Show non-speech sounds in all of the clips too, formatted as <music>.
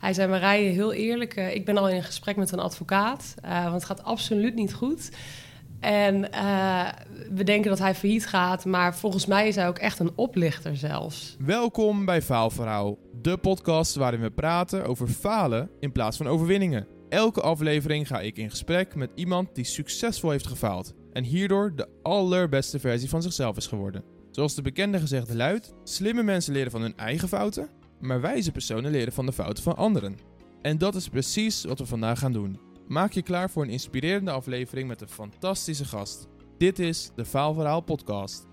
Hij zei, Marije, heel eerlijk, eh, ik ben al in gesprek met een advocaat, uh, want het gaat absoluut niet goed. En uh, we denken dat hij failliet gaat, maar volgens mij is hij ook echt een oplichter zelfs. Welkom bij Faalverhaal, de podcast waarin we praten over falen in plaats van overwinningen. Elke aflevering ga ik in gesprek met iemand die succesvol heeft gefaald en hierdoor de allerbeste versie van zichzelf is geworden. Zoals de bekende gezegde luidt: slimme mensen leren van hun eigen fouten, maar wijze personen leren van de fouten van anderen. En dat is precies wat we vandaag gaan doen. Maak je klaar voor een inspirerende aflevering met een fantastische gast. Dit is de Faalverhaal Podcast.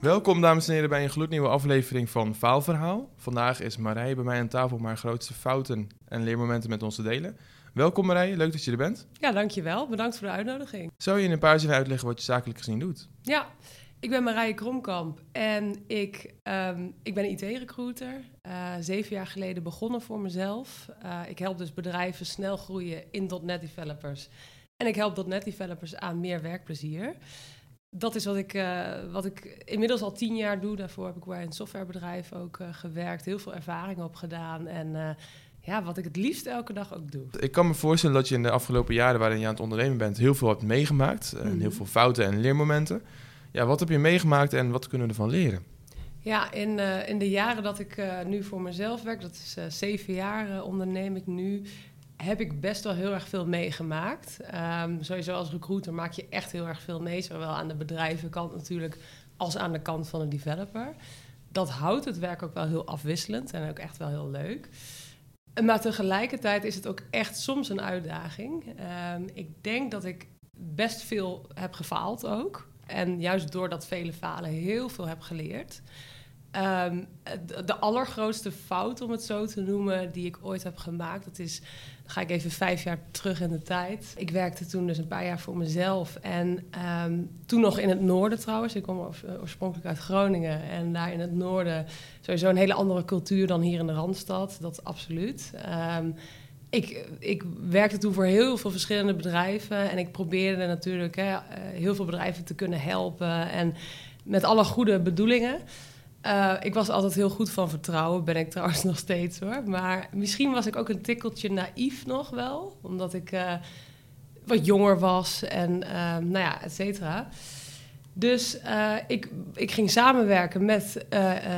Welkom dames en heren bij een gloednieuwe aflevering van Faalverhaal. Vandaag is Marije bij mij aan tafel om haar grootste fouten en leermomenten met ons te delen. Welkom Marije, leuk dat je er bent. Ja, dankjewel. Bedankt voor de uitnodiging. Zou je in een paar zinnen uitleggen wat je zakelijk gezien doet? Ja, ik ben Marije Kromkamp en ik, um, ik ben IT-recruiter. Uh, zeven jaar geleden begonnen voor mezelf. Uh, ik help dus bedrijven snel groeien in .NET developers. En ik help .NET developers aan meer werkplezier. Dat is wat ik, uh, wat ik inmiddels al tien jaar doe. Daarvoor heb ik bij een softwarebedrijf ook gewerkt. Heel veel ervaring opgedaan en ja, wat ik het liefst elke dag ook doe. Ik kan me voorstellen dat je in de afgelopen jaren waarin je aan het ondernemen bent, heel veel hebt meegemaakt. En heel mhm. veel fouten en leermomenten. Ja, wat heb je meegemaakt en wat kunnen we ervan leren? Ja, in, uh, in de jaren dat ik uh, nu voor mezelf werk, dat is uh, zeven jaar onderneem ik nu, heb ik best wel heel erg veel meegemaakt. Um, sowieso als recruiter maak je echt heel erg veel mee, zowel aan de bedrijvenkant natuurlijk als aan de kant van de developer. Dat houdt het werk ook wel heel afwisselend en ook echt wel heel leuk. Maar tegelijkertijd is het ook echt soms een uitdaging. Um, ik denk dat ik best veel heb gefaald ook. En juist door dat vele falen heel veel heb geleerd. Um, de, allergrootste fout, om het zo te noemen, die ik ooit heb gemaakt, dat is, dan ga ik even vijf jaar terug in de tijd. Ik werkte toen dus een paar jaar voor mezelf en um, toen nog in het noorden trouwens. Ik kom oorspronkelijk uit Groningen en daar in het noorden sowieso een hele andere cultuur dan hier in de Randstad, dat absoluut. Um, ik, ik werkte toen voor heel veel verschillende bedrijven en ik probeerde natuurlijk hè, eh, heel veel bedrijven te kunnen helpen en met alle goede bedoelingen. Uh, ik was altijd heel goed van vertrouwen, ben ik <laughs> trouwens nog steeds hoor. Maar misschien was ik ook een tikkeltje naïef nog wel, omdat ik uh, wat jonger was en uh, nou ja, et cetera. Dus ik, ik ging samenwerken met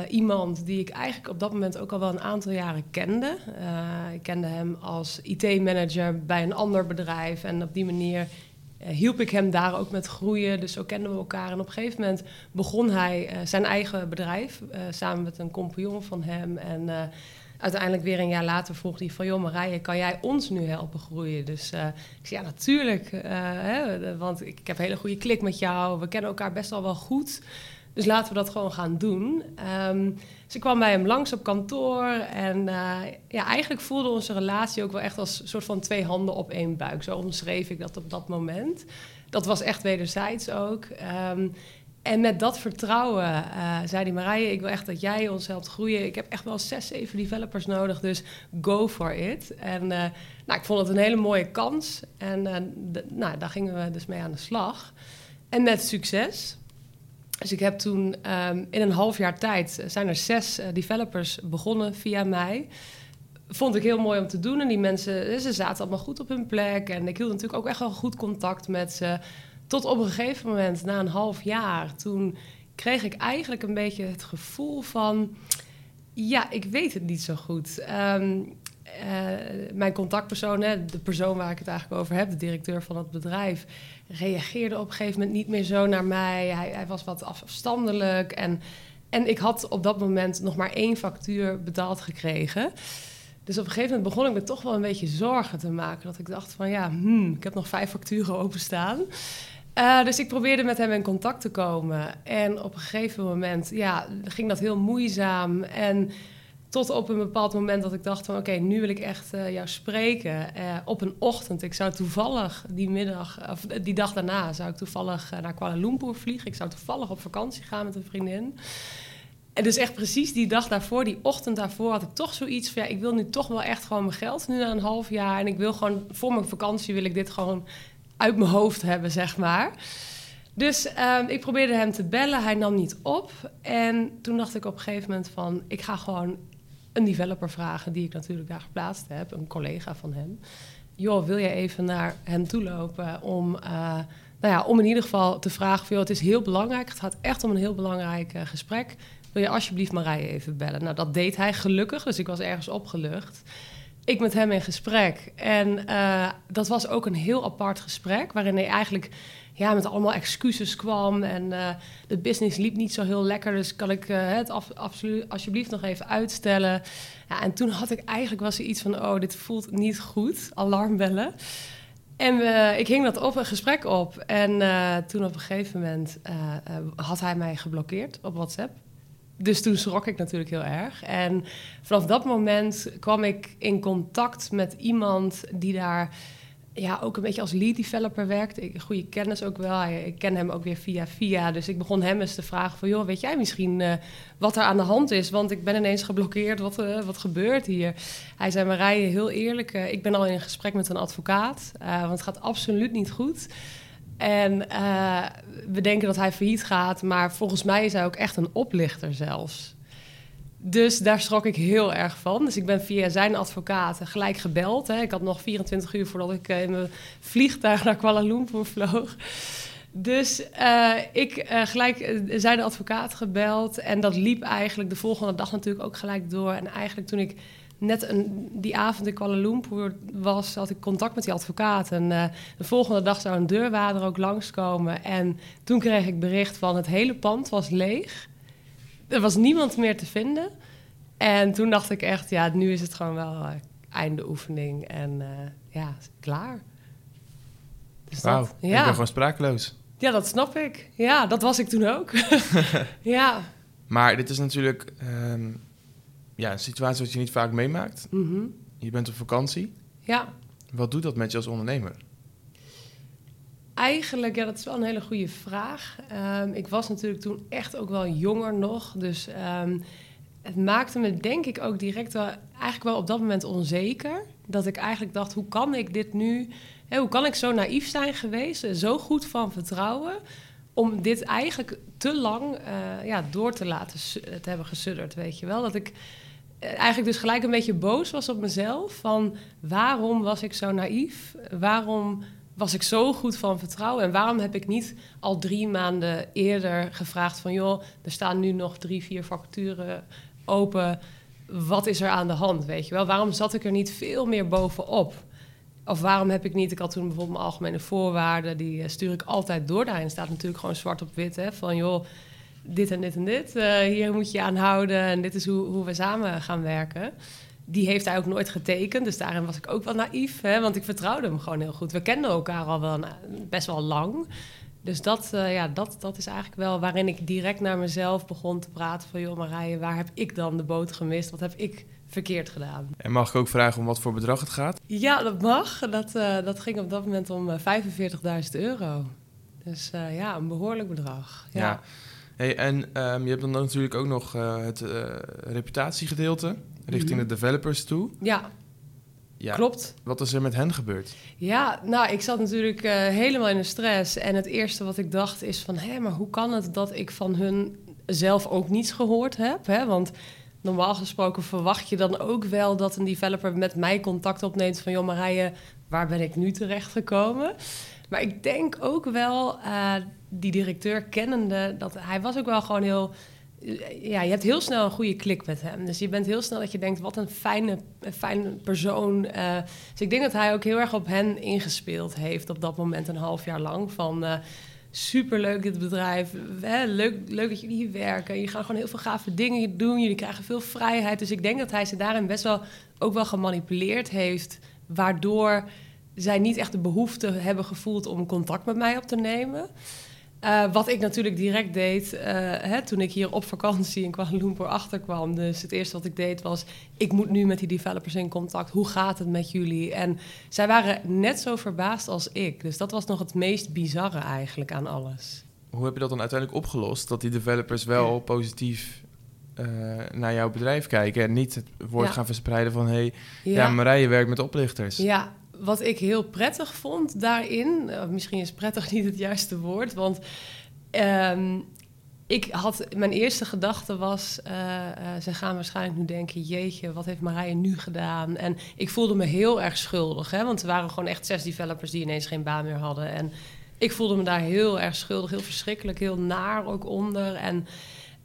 iemand die ik eigenlijk op dat moment ook al wel een aantal jaren kende. ik kende hem als IT-manager bij een ander bedrijf en op die manier hielp ik hem daar ook met groeien. Dus zo kenden we elkaar. En op een gegeven moment begon hij zijn eigen bedrijf samen met een compagnon van hem. En uiteindelijk weer een jaar later vroeg hij van... joh Marije, kan jij ons nu helpen groeien? Dus ik zei, ja, natuurlijk. Hè, want ik, ik, heb een hele goede klik met jou. We kennen elkaar best al wel goed. Dus laten we dat gewoon gaan doen. Um, ik kwam bij hem langs op kantoor. En uh, ja, eigenlijk voelde onze relatie ook wel echt als een soort van twee handen op één buik. Zo omschreef ik dat op dat moment. Dat was echt wederzijds ook. Um, en met dat vertrouwen uh, zei die Marije, ik wil echt dat jij ons helpt groeien. Ik heb echt wel zes, zeven developers nodig, dus go for it. En uh, nou, ik vond het een hele mooie kans. En nou, daar gingen we dus mee aan de slag. En met succes. Dus ik heb toen um, in een half jaar tijd zijn er zes developers begonnen via mij. Vond ik heel mooi om te doen. En die mensen, ze zaten allemaal goed op hun plek. En ik hield natuurlijk ook echt wel goed contact met ze. Tot op een gegeven moment, na een half jaar, toen kreeg ik eigenlijk een beetje het gevoel van... Ja, ik weet het niet zo goed. Um, uh, mijn contactpersoon, hè, de persoon waar ik het eigenlijk over heb, de directeur van het bedrijf, reageerde op een gegeven moment niet meer zo naar mij. Hij, hij was wat afstandelijk. En, en ik had op dat moment nog maar één factuur betaald gekregen. Dus op een gegeven moment begon ik me toch wel een beetje zorgen te maken. Dat ik dacht van ja, hmm, ik heb nog vijf facturen openstaan. Uh, dus ik probeerde met hem in contact te komen. En op een gegeven moment ja, ging dat heel moeizaam. En tot op een bepaald moment dat ik dacht van... oké, nu wil ik echt uh, jou spreken. Uh, op een ochtend. Ik zou toevallig die middag... of die dag daarna zou ik toevallig naar Kuala Lumpur vliegen. Ik zou toevallig op vakantie gaan met een vriendin. En dus echt precies die dag daarvoor, die ochtend daarvoor... had ik toch zoiets van... ja, ik wil nu toch wel echt gewoon mijn geld nu na een half jaar... en ik wil gewoon voor mijn vakantie wil ik dit gewoon uit mijn hoofd hebben, zeg maar. Dus ehm, ik probeerde hem te bellen, hij nam niet op. En toen dacht ik op een gegeven moment van... ik ga gewoon een developer vragen die ik natuurlijk daar geplaatst heb. Een collega van hem. Joh, wil jij even naar hem toe lopen om... Uh, nou ja, om in ieder geval te vragen van... Het is heel belangrijk, het gaat echt om een heel belangrijk uh, gesprek. Wil je alsjeblieft Marije even bellen? Nou, dat deed hij gelukkig, dus ik was ergens opgelucht ik met hem in gesprek. En uh, dat was ook een heel apart gesprek, waarin hij eigenlijk ja, met allemaal excuses kwam. En uh, de business liep niet zo heel lekker, dus kan ik uh, het af, absoluut, alsjeblieft nog even uitstellen. Ja, en toen had ik eigenlijk was er iets van, oh, dit voelt niet goed, alarmbellen. En ik hing dat op, een gesprek op. En toen op een gegeven moment had hij mij geblokkeerd op WhatsApp dus toen schrok ik natuurlijk heel erg. En vanaf dat moment kwam ik in contact met iemand die daar ja, ook een beetje als lead developer werkt. Ik, goede kennis ook wel. Ik ken hem ook weer via via. Dus ik begon hem eens te vragen van... joh, weet jij misschien uh, wat er aan de hand is? Want ik ben ineens geblokkeerd. Wat, uh, wat gebeurt hier? Hij zei, Marije, heel eerlijk... Uh, ik ben al in gesprek met een advocaat. want het gaat absoluut niet goed. En we denken dat hij failliet gaat, maar volgens mij is hij ook echt een oplichter zelfs. Dus daar schrok ik heel erg van. Dus ik ben via zijn advocaat gelijk gebeld. Hè. Ik had nog 24 uur voordat ik in mijn vliegtuig naar Kuala Lumpur vloog. Dus uh, ik uh, gelijk zijn advocaat gebeld. En dat liep eigenlijk de volgende dag natuurlijk ook gelijk door. En eigenlijk toen ik net een, die avond in Kuala Lumpur was, had ik contact met die advocaat. En de volgende dag zou een deurwaarder ook langskomen. En toen kreeg ik bericht van het hele pand was leeg. Er was niemand meer te vinden. En toen dacht ik echt, ja, nu is het gewoon wel uh, einde oefening. En uh, ja, klaar. Dus Wauw, dat, ja. ik ben gewoon sprakeloos. Ja, dat snap ik. Ja, dat was ik toen ook. <laughs> ja. Maar dit is natuurlijk... Um ja, een situatie wat je niet vaak meemaakt. Mhm. Je bent op vakantie. Ja. Wat doet dat met je als ondernemer? Eigenlijk, ja, dat is wel een hele goede vraag. Um, ik was natuurlijk toen echt ook wel jonger nog. Dus um, het maakte me denk ik ook direct wel, eigenlijk wel op dat moment onzeker. Dat ik eigenlijk dacht, hoe kan ik dit nu... Hè, hoe kan ik zo naïef zijn geweest, zo goed van vertrouwen... om dit eigenlijk te lang uh, ja, door te laten te hebben gesudderd, weet je wel. Dat ik eigenlijk dus gelijk een beetje boos was op mezelf. Van waarom was ik zo naïef? Waarom was ik zo goed van vertrouwen? En waarom heb ik niet al drie maanden eerder gevraagd van... joh, er staan nu nog drie, vier vacatures open. Wat is er aan de hand, weet je wel? Waarom zat ik er niet veel meer bovenop? Of waarom heb ik niet... Ik had toen bijvoorbeeld mijn algemene voorwaarden... die eh, stuur ik altijd door. Daarin staat natuurlijk gewoon zwart op wit, hè? Van joh dit en dit en dit. Uh, hier moet je aan houden en dit is hoe, hoe we samen gaan werken. Die heeft hij ook nooit getekend, dus daarin was ik ook wel naïef. Hè, want ik vertrouwde hem gewoon heel goed. We kenden elkaar al wel best wel lang. Dus dat, uh, ja, dat, dat is eigenlijk wel waarin ik direct naar mezelf begon te praten. Van joh Marije, waar heb ik dan de boot gemist? Wat heb ik verkeerd gedaan? En mag ik ook vragen om wat voor bedrag het gaat? Ja, dat mag. Dat, uh, dat ging op dat moment om 45.000 euro. Dus ja, een behoorlijk bedrag. ja. ja. Hey, en um, je hebt dan natuurlijk ook nog het reputatiegedeelte richting mm -hmm. de developers toe. Ja. ja. Klopt. Wat is er met hen gebeurd? Ja, nou, ik zat natuurlijk uh, helemaal in de stress. En het eerste wat ik dacht is van... hé, maar hoe kan het dat ik van hun zelf ook niets gehoord heb? Hè? Want normaal gesproken verwacht je dan ook wel... dat een developer met mij contact opneemt van... joh, Marije, waar ben ik nu terecht gekomen? Maar ik denk ook wel, uh, die directeur kennende, dat hij was ook wel gewoon heel. Ja, je hebt heel snel een goede klik met hem. Dus je bent heel snel dat je denkt, wat een fijne, fijne persoon. Uh, dus ik denk dat hij ook heel erg op hen ingespeeld heeft op dat moment, een half jaar lang. Van uh, superleuk dit bedrijf, hè, leuk, leuk dat jullie hier werken. Je gaat gewoon heel veel gave dingen doen, jullie krijgen veel vrijheid. Dus ik denk dat hij ze daarin best wel ook wel gemanipuleerd heeft, waardoor zij niet echt de behoefte hebben gevoeld om contact met mij op te nemen. Uh, wat ik natuurlijk direct deed uh, hè, toen ik hier op vakantie in Kuala Lumpur achterkwam. Dus het eerste wat ik deed was, ik moet nu met die developers in contact. Hoe gaat het met jullie? En zij waren net zo verbaasd als ik. Dus dat was nog het meest bizarre eigenlijk aan alles. Hoe heb je dat dan uiteindelijk opgelost? Dat die developers wel ja. positief uh, naar jouw bedrijf kijken en niet het woord ja. gaan verspreiden van... hé, hey, ja. ja, Marije werkt met oplichters. Ja, wat ik heel prettig vond daarin, uh, misschien is prettig niet het juiste woord, want um, ik had, mijn eerste gedachte was, uh, uh, ze gaan waarschijnlijk nu denken, jeetje, wat heeft Marije nu gedaan? En ik voelde me heel erg schuldig, hè, want er waren gewoon echt zes developers die ineens geen baan meer hadden. En ik voelde me daar heel erg schuldig, heel verschrikkelijk, heel naar ook onder. En,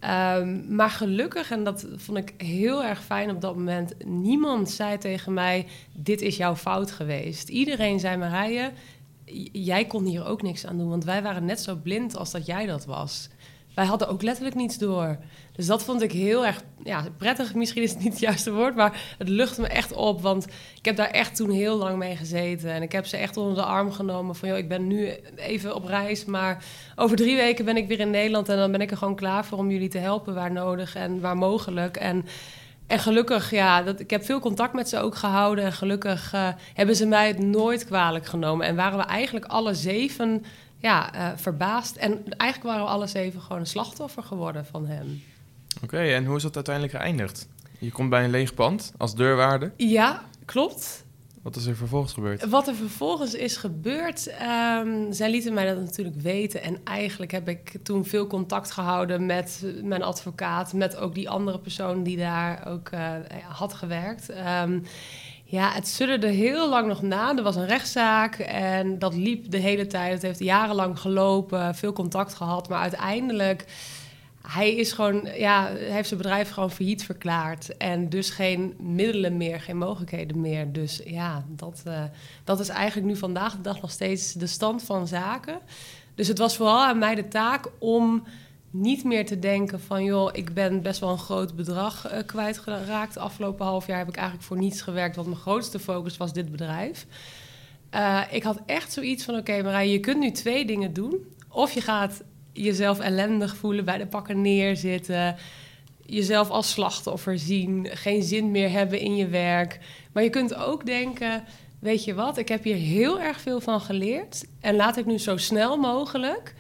um, maar gelukkig, en dat vond ik heel erg fijn op dat moment, niemand zei tegen mij, dit is jouw fout geweest. Iedereen zei, Marije, jij kon hier ook niks aan doen, want wij waren net zo blind als dat jij dat was wij hadden ook letterlijk niets door. Dus dat vond ik heel erg ja, prettig. Misschien is het niet het juiste woord, maar het lucht me echt op. Want ik heb daar echt toen heel lang mee gezeten. En ik heb ze echt onder de arm genomen van... joh, ik ben nu even op reis, maar over drie weken ben ik weer in Nederland... en dan ben ik er gewoon klaar voor om jullie te helpen waar nodig en waar mogelijk. En, en gelukkig, ja, dat, ik heb veel contact met ze ook gehouden... en gelukkig uh, hebben ze mij het nooit kwalijk genomen. En waren we eigenlijk alle zeven ja, uh, verbaasd. En eigenlijk waren we alle zeven gewoon een slachtoffer geworden van hem. Oké, en hoe is dat uiteindelijk geëindigd? Je komt bij een leeg pand als deurwaarde. Ja, klopt. Wat is er vervolgens gebeurd? Wat er vervolgens is gebeurd, um, zij lieten mij dat natuurlijk weten. En eigenlijk heb ik toen veel contact gehouden met mijn advocaat, met ook die andere persoon die daar ook uh, had gewerkt. Um, ja, het sudderde heel lang nog na. Er was een rechtszaak en dat liep de hele tijd. Het heeft jarenlang gelopen, veel contact gehad. Maar uiteindelijk, hij is gewoon, ja, heeft zijn bedrijf gewoon failliet verklaard. En dus geen middelen meer, geen mogelijkheden meer. Dus ja, dat, uh, dat is eigenlijk nu vandaag de dag nog steeds de stand van zaken. Dus het was vooral aan mij de taak om niet meer te denken van... joh, ik ben best wel een groot bedrag uh, kwijtgeraakt. Afgelopen half jaar heb ik eigenlijk voor niets gewerkt... want mijn grootste focus was dit bedrijf. Uh, ik had echt zoiets van... oké, okay, Marije, je kunt nu twee dingen doen. Of je gaat jezelf ellendig voelen, bij de pakken neerzitten... jezelf als slachtoffer zien, geen zin meer hebben in je werk. Maar je kunt ook denken... weet je wat, ik heb hier heel erg veel van geleerd... en laat ik nu zo snel mogelijk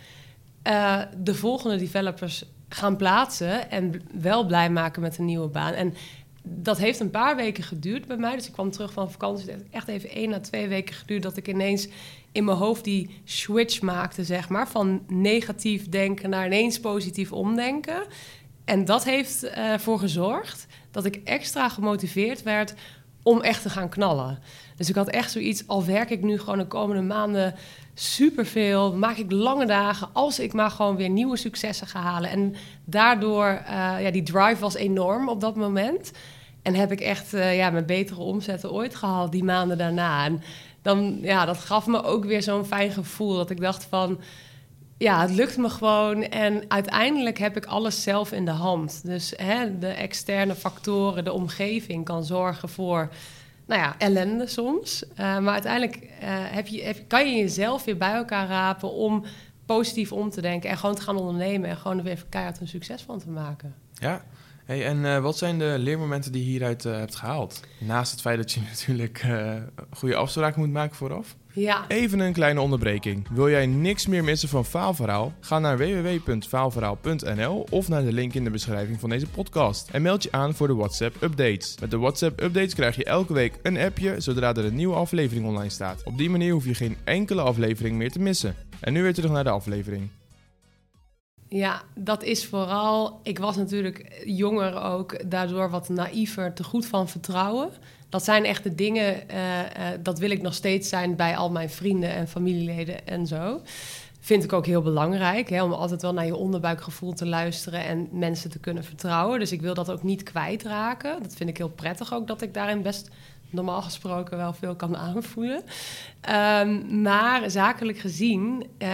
uh, de volgende developers gaan plaatsen en wel blij maken met een nieuwe baan. En dat heeft een paar weken geduurd bij mij. Dus ik kwam terug van vakantie. Het heeft echt even één à twee weken geduurd dat ik ineens in mijn hoofd die switch maakte, zeg maar. Van negatief denken naar ineens positief omdenken. En dat heeft ervoor gezorgd dat ik extra gemotiveerd werd om echt te gaan knallen. Dus ik had echt zoiets, al werk ik nu gewoon de komende maanden superveel, maak ik lange dagen, als ik maar gewoon weer nieuwe successen ga halen. En daardoor, uh, ja, die drive was enorm op dat moment. En heb ik echt uh, ja, mijn betere omzetten ooit gehaald die maanden daarna. En dan, ja, dat gaf me ook weer zo'n fijn gevoel. Dat ik dacht van, ja, het lukt me gewoon. En uiteindelijk heb ik alles zelf in de hand. Dus hè, de externe factoren, de omgeving kan zorgen voor nou ja, ellende soms. Uh, maar uiteindelijk uh, heb je, heb, kan je jezelf weer bij elkaar rapen om positief om te denken en gewoon te gaan ondernemen en gewoon er weer keihard een succes van te maken. Ja, hey, en uh, wat zijn de leermomenten die je hieruit hebt gehaald? Naast het feit dat je <laughs> natuurlijk goede afspraken moet maken vooraf. Ja. Even een kleine onderbreking. Wil jij niks meer missen van Faalverhaal? Ga naar www.faalverhaal.nl of naar de link in de beschrijving van deze podcast en meld je aan voor de WhatsApp updates. Met de WhatsApp updates krijg je elke week een appje zodra er een nieuwe aflevering online staat. Op die manier hoef je geen enkele aflevering meer te missen. En nu weer terug naar de aflevering. Ja, dat is vooral. Ik was natuurlijk jonger ook, daardoor wat naïver, te goed van vertrouwen dat zijn echt de dingen, uh, uh, dat wil ik nog steeds zijn bij al mijn vrienden en familieleden en zo. Vind ik ook heel belangrijk, hè, om altijd wel naar je onderbuikgevoel te luisteren en mensen te kunnen vertrouwen. Dus ik wil dat ook niet kwijtraken. Dat vind ik heel prettig ook, dat ik daarin best normaal gesproken wel veel kan aanvoelen. Um, maar zakelijk gezien uh,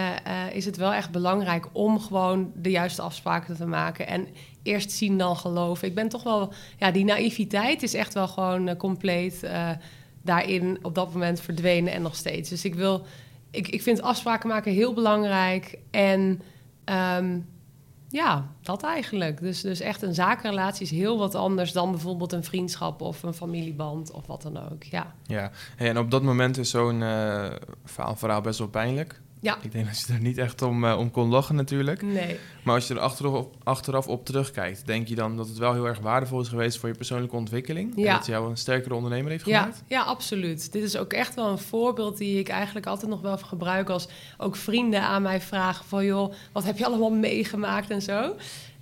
is het wel echt belangrijk om gewoon de juiste afspraken te maken. En eerst zien dan geloven. Ik ben toch wel, ja, die naïviteit is echt wel gewoon uh, compleet daarin op dat moment verdwenen en nog steeds. Dus ik wil, ik, ik vind afspraken maken heel belangrijk. En um, ja, dat eigenlijk. Dus, dus echt een zakenrelatie is heel wat anders dan bijvoorbeeld een vriendschap of een familieband of wat dan ook. Ja, ja. en op dat moment is zo'n uh, verhaal best wel pijnlijk. Ja. Ik denk dat je er niet echt om, eh, om kon lachen natuurlijk. Nee. Maar als je er achteraf op, achteraf op terugkijkt, denk je dan dat het wel heel erg waardevol is geweest voor je persoonlijke ontwikkeling? En Ja. dat jou een sterkere ondernemer heeft Ja, gemaakt? ja, absoluut. Dit is ook echt wel een voorbeeld die ik eigenlijk altijd nog wel gebruik als ook vrienden aan mij vragen van joh, wat heb je allemaal meegemaakt en zo.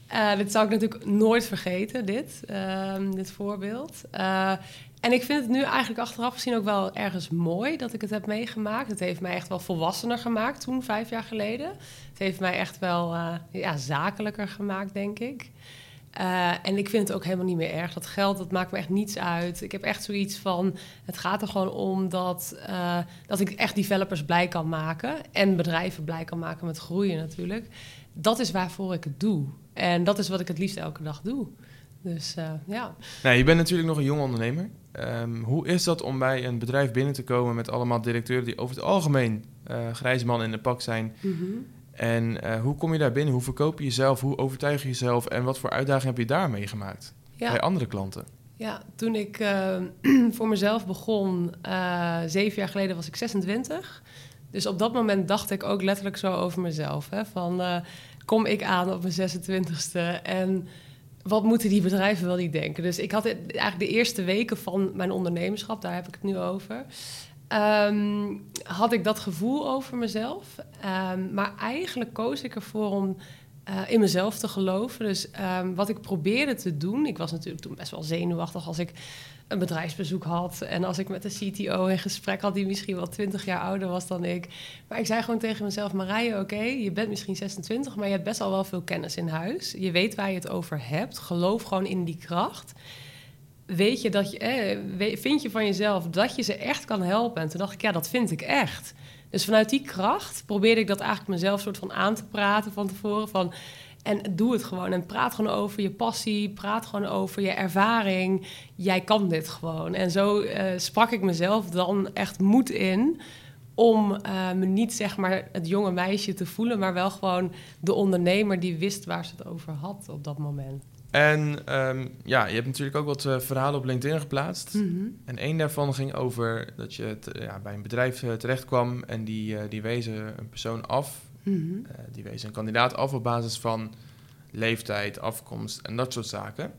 Eh, dit zou ik natuurlijk nooit vergeten, dit, ehm, dit voorbeeld. Eh, en ik vind het nu eigenlijk achteraf gezien ook wel ergens mooi dat ik het heb meegemaakt. Het heeft mij echt wel volwassener gemaakt toen, vijf jaar geleden. Het heeft mij echt wel eh, ja, zakelijker gemaakt, denk ik. Eh, en ik vind het ook helemaal niet meer erg. Dat geld, dat maakt me echt niets uit. Ik heb echt zoiets van... Het gaat er gewoon om dat, eh, dat ik echt developers blij kan maken. En bedrijven blij kan maken met groeien natuurlijk. Dat is waarvoor ik het doe. En dat is wat ik het liefst elke dag doe. Dus ja. Nou, je bent natuurlijk nog een jong ondernemer. Ehm, hoe is dat om bij een bedrijf binnen te komen met allemaal directeuren die over het algemeen eh grijze man in de pak zijn? En eh, hoe kom je daar binnen? Hoe verkoop je jezelf? Hoe overtuig je jezelf? En wat voor uitdagingen heb je daar meegemaakt bij andere klanten? ja, toen ik eh, <clears throat> voor mezelf begon, eh, zeven jaar geleden was ik 26. Dus op dat moment dacht ik ook letterlijk zo over mezelf. Hè, van, kom ik aan op mijn 26e en wat moeten die bedrijven wel niet denken? Dus ik had eigenlijk de eerste weken van mijn ondernemerschap, daar heb ik het nu over... ehm, had ik dat gevoel over mezelf. Ehm, maar eigenlijk koos ik ervoor om eh, in mezelf te geloven. Dus ehm, wat ik probeerde te doen... Ik was natuurlijk toen best wel zenuwachtig als ik een bedrijfsbezoek had... en als ik met de CTO in gesprek had... die misschien wel 20 jaar ouder was dan ik. Maar ik zei gewoon tegen mezelf... Marije, oké, je bent misschien 26... maar je hebt best al wel veel kennis in huis. Je weet waar je het over hebt. Geloof gewoon in die kracht weet je dat je, eh, vind je van jezelf dat je ze echt kan helpen? En toen dacht ik, ja, dat vind ik echt. Dus vanuit die kracht probeerde ik dat eigenlijk mezelf soort van aan te praten van tevoren. Van, en doe het gewoon. En praat gewoon over je passie. Praat gewoon over je ervaring. Jij kan dit gewoon. En zo eh, sprak ik mezelf dan echt moed in. Om eh, me niet zeg maar het jonge meisje te voelen, maar wel gewoon de ondernemer die wist waar ze het over had op dat moment. En ehm, ja, je hebt natuurlijk ook wat eh, verhalen op LinkedIn geplaatst. En één daarvan ging over dat je ja, bij een bedrijf eh, terecht kwam en die, die wezen een persoon af. Mhm. Eh, die wezen een kandidaat af op basis van leeftijd, afkomst en dat soort zaken.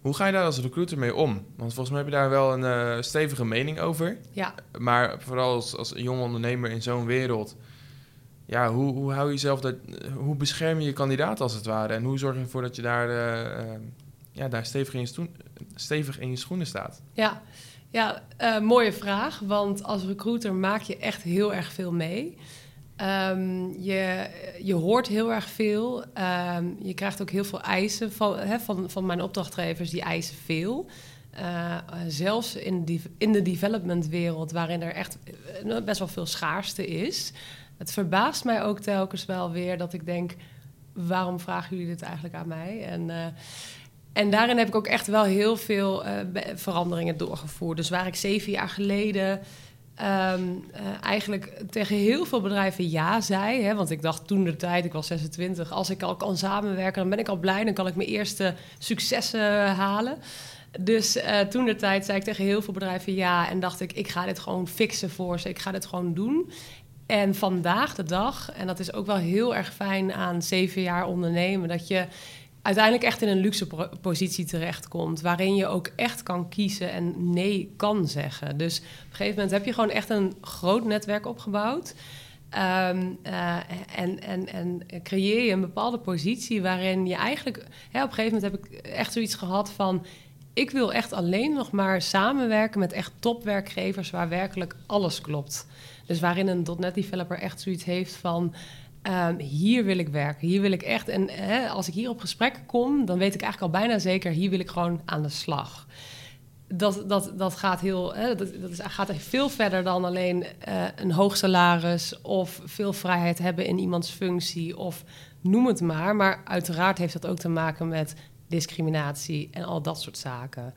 Hoe ga je daar als recruiter mee om? Want volgens mij heb je daar wel een eh, stevige mening over. Ja, Maar vooral als, als jong ondernemer in zo'n wereld. Ja, hoe, hoe hou je jezelf dat, hoe bescherm je je kandidaat als het ware? En hoe zorg je ervoor dat je daar, eh, ja, daar stevig, in stoen- stevig in je schoenen staat? Ja, ja mooie vraag. Want als recruiter maak je echt heel erg veel mee. Ehm, je, je hoort heel erg veel. Ehm, je krijgt ook heel veel eisen van, van, van mijn opdrachtgevers. Die eisen veel. Eh, zelfs in, die, in de developmentwereld, waarin er echt eh, best wel veel schaarste is. Het verbaast mij ook telkens wel weer dat ik denk... waarom vragen jullie dit eigenlijk aan mij? En... eh, en daarin heb ik ook echt wel heel veel eh, veranderingen doorgevoerd. Dus waar ik zeven jaar geleden ehm, eh, eigenlijk tegen heel veel bedrijven ja zei. Hè, want ik dacht toen de tijd, ik was 26, als ik al kan samenwerken, dan ben ik al blij. Dan kan ik mijn eerste successen halen. Dus eh, toen de tijd zei ik tegen heel veel bedrijven ja. En dacht ik, ik ga dit gewoon fixen voor ze. Ik ga dit gewoon doen. En vandaag de dag, en dat is ook wel heel erg fijn aan zeven jaar ondernemen, dat je uiteindelijk echt in een luxe positie terechtkomt. Waarin je ook echt kan kiezen en nee kan zeggen. Dus op een gegeven moment heb je gewoon echt een groot netwerk opgebouwd. Ehm, eh, en, en, en creëer je een bepaalde positie waarin je eigenlijk... Hè, op een gegeven moment heb ik echt zoiets gehad van... ik wil echt alleen nog maar samenwerken met echt topwerkgevers... waar werkelijk alles klopt. Dus waarin een .NET developer echt zoiets heeft van... ehm, hier wil ik werken, hier wil ik echt... En hè, als ik hier op gesprek kom, dan weet ik eigenlijk al bijna zeker... hier wil ik gewoon aan de slag dat, dat, dat gaat heel. Hè, dat, dat is, gaat veel verder dan alleen eh, een hoog salaris of veel vrijheid hebben in iemands functie of noem het maar. Maar uiteraard heeft dat ook te maken met discriminatie en al dat soort zaken.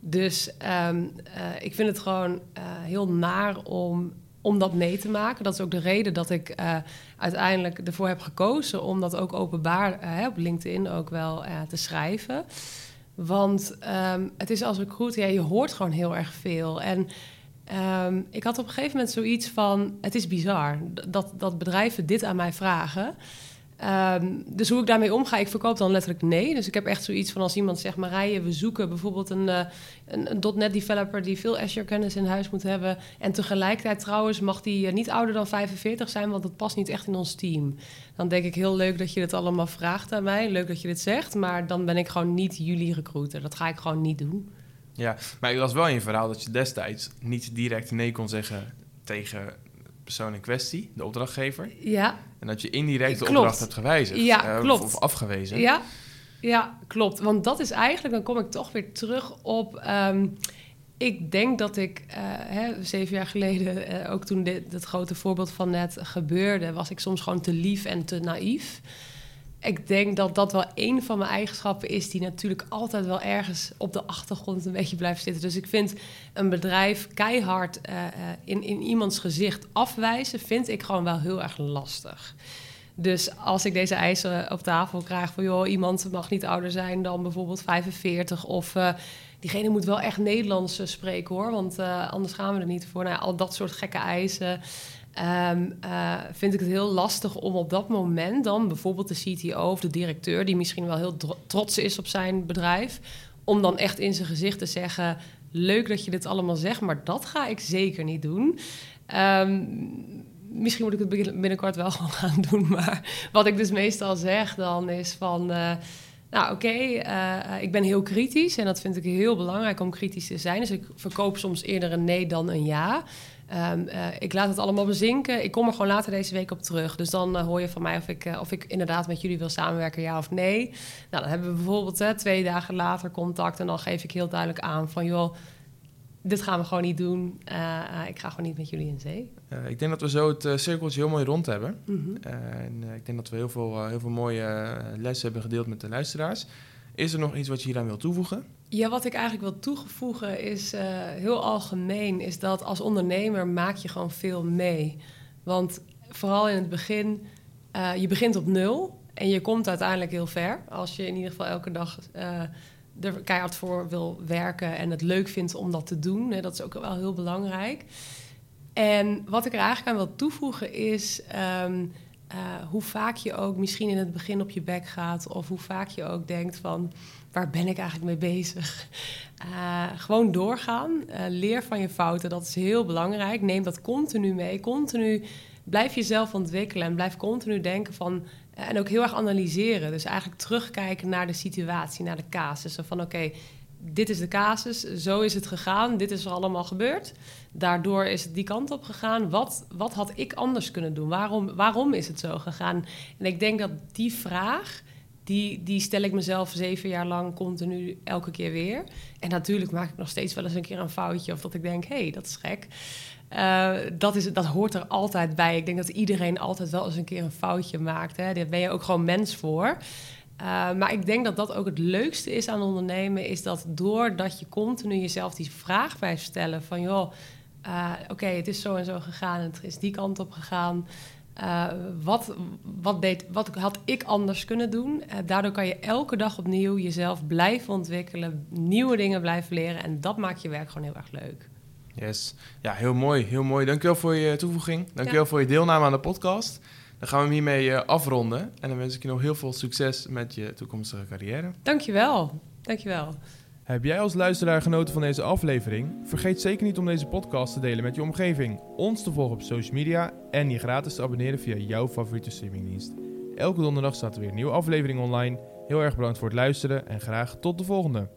Dus ehm, eh, ik vind het gewoon eh, heel naar om, om dat mee te maken. Dat is ook de reden dat ik eh, uiteindelijk ervoor heb gekozen om dat ook openbaar eh, op LinkedIn ook wel eh, te schrijven. Want ehm, het is als recruiter, ja, je hoort gewoon heel erg veel. En Ehm, ik had op een gegeven moment zoiets van: het is bizar dat, dat bedrijven dit aan mij vragen. Ehm, dus hoe ik daarmee omga, ik verkoop dan letterlijk nee. Dus ik heb echt zoiets van als iemand zegt, Marije, we zoeken bijvoorbeeld een, uh, een, een .NET developer die veel Azure kennis in huis moet hebben. En tegelijkertijd trouwens mag die uh, niet ouder dan 45 zijn, want dat past niet echt in ons team. Dan denk ik heel leuk dat je dit allemaal vraagt aan mij. Leuk dat je dit zegt, maar dan ben ik gewoon niet jullie recruiter. Dat ga ik gewoon niet doen. Ja, maar ik las wel in je verhaal dat je destijds niet direct nee kon zeggen tegen persoon in kwestie, de opdrachtgever. Ja. En dat je indirect de opdracht hebt gewijzigd. Ja, uh, klopt. Of, afgewezen. Ja. ja, klopt. Want dat is eigenlijk, dan kom ik toch weer terug op... Um, ik denk dat ik uh, hè, zeven jaar geleden, uh, ook toen dit, dat grote voorbeeld van net gebeurde... was ik soms gewoon te lief en te naïef ik denk dat dat wel een van mijn eigenschappen is die natuurlijk altijd wel ergens op de achtergrond een beetje blijft zitten. Dus ik vind een bedrijf keihard uh, in, in iemands gezicht afwijzen, vind ik gewoon wel heel erg lastig. Dus als ik deze eisen op tafel krijg van joh, iemand mag niet ouder zijn dan bijvoorbeeld 45 of uh, diegene moet wel echt Nederlands spreken hoor, want anders gaan we er niet voor. Nou, al dat soort gekke eisen. Um, uh, vind ik het heel lastig om op dat moment dan bijvoorbeeld de CTO of de directeur, die misschien wel heel trots is op zijn bedrijf, om dan echt in zijn gezicht te zeggen: Leuk dat je dit allemaal zegt, maar dat ga ik zeker niet doen. Um, misschien moet ik het binnenkort wel <laughs> gaan doen, maar wat ik dus meestal zeg dan is van. Nou, oké, okay, uh, ik ben heel kritisch en dat vind ik heel belangrijk om kritisch te zijn. Dus ik verkoop soms eerder een nee dan een ja. Um, uh, ik laat het allemaal bezinken. Ik kom er gewoon later deze week op terug. Dus dan hoor je van mij of ik, of ik inderdaad met jullie wil samenwerken, ja of nee. Nou, dan hebben we bijvoorbeeld twee dagen later contact. En dan geef ik heel duidelijk aan van joh, dit gaan we gewoon niet doen. ik ga gewoon niet met jullie in zee. ik denk dat we zo het cirkeltje heel mooi rond hebben. Mm -hmm. en ik denk dat we heel veel, heel veel mooie lessen hebben gedeeld met de luisteraars. Is er nog iets wat je hieraan wil toevoegen? Ja, wat ik eigenlijk wil toevoegen is heel algemeen, is dat als ondernemer maak je gewoon veel mee. Want vooral in het begin, je begint op nul en je komt uiteindelijk heel ver. Als je in ieder geval elke dag er keihard voor wil werken en het leuk vindt om dat te doen. Dat is ook wel heel belangrijk. En wat ik er eigenlijk aan wil toevoegen is... Um, uh, hoe vaak je ook misschien in het begin op je bek gaat, of hoe vaak je ook denkt van waar ben ik eigenlijk mee bezig? Uh, <laughs> gewoon doorgaan, uh, leer van je fouten, dat is heel belangrijk. Neem dat continu mee, continu blijf jezelf ontwikkelen en blijf continu denken van en ook heel erg analyseren. Dus eigenlijk terugkijken naar de situatie, naar de casussen. Van oké, dit is de casus, zo is het gegaan, dit is er allemaal gebeurd. Daardoor is het die kant op gegaan. Wat, wat had ik anders kunnen doen? Waarom, waarom is het zo gegaan? En ik denk dat die vraag, die, die stel ik mezelf zeven jaar lang continu elke keer weer. En natuurlijk maak ik nog steeds wel eens een keer een foutje of dat ik denk, hé, hey, dat is gek. Uh, dat, is, dat hoort er altijd bij. Ik denk dat iedereen altijd wel eens een keer een foutje maakt. Hè. Daar ben je ook gewoon mens voor. Uh, maar ik denk dat dat ook het leukste is aan ondernemen, is dat doordat je continu jezelf die vraag blijft stellen van joh, uh, oké, het is zo en zo gegaan, het is die kant op gegaan. Wat, wat, deed, wat had ik anders kunnen doen? daardoor kan je elke dag opnieuw jezelf blijven ontwikkelen, nieuwe dingen blijven leren en dat maakt je werk gewoon heel erg leuk. Yes, ja, heel mooi, heel mooi. Dankjewel voor je toevoeging. Dankjewel ja. voor je deelname aan de podcast. Dan gaan we hem hiermee uh, afronden. En dan wens ik je nog heel veel succes met je toekomstige carrière. Dankjewel. Dankjewel. Heb jij als luisteraar genoten van deze aflevering? Vergeet zeker niet om deze podcast te delen met je omgeving, ons te volgen op social media en je gratis te abonneren via jouw favoriete streamingdienst. Elke donderdag staat er weer een nieuwe aflevering online. Heel erg bedankt voor het luisteren en graag tot de volgende.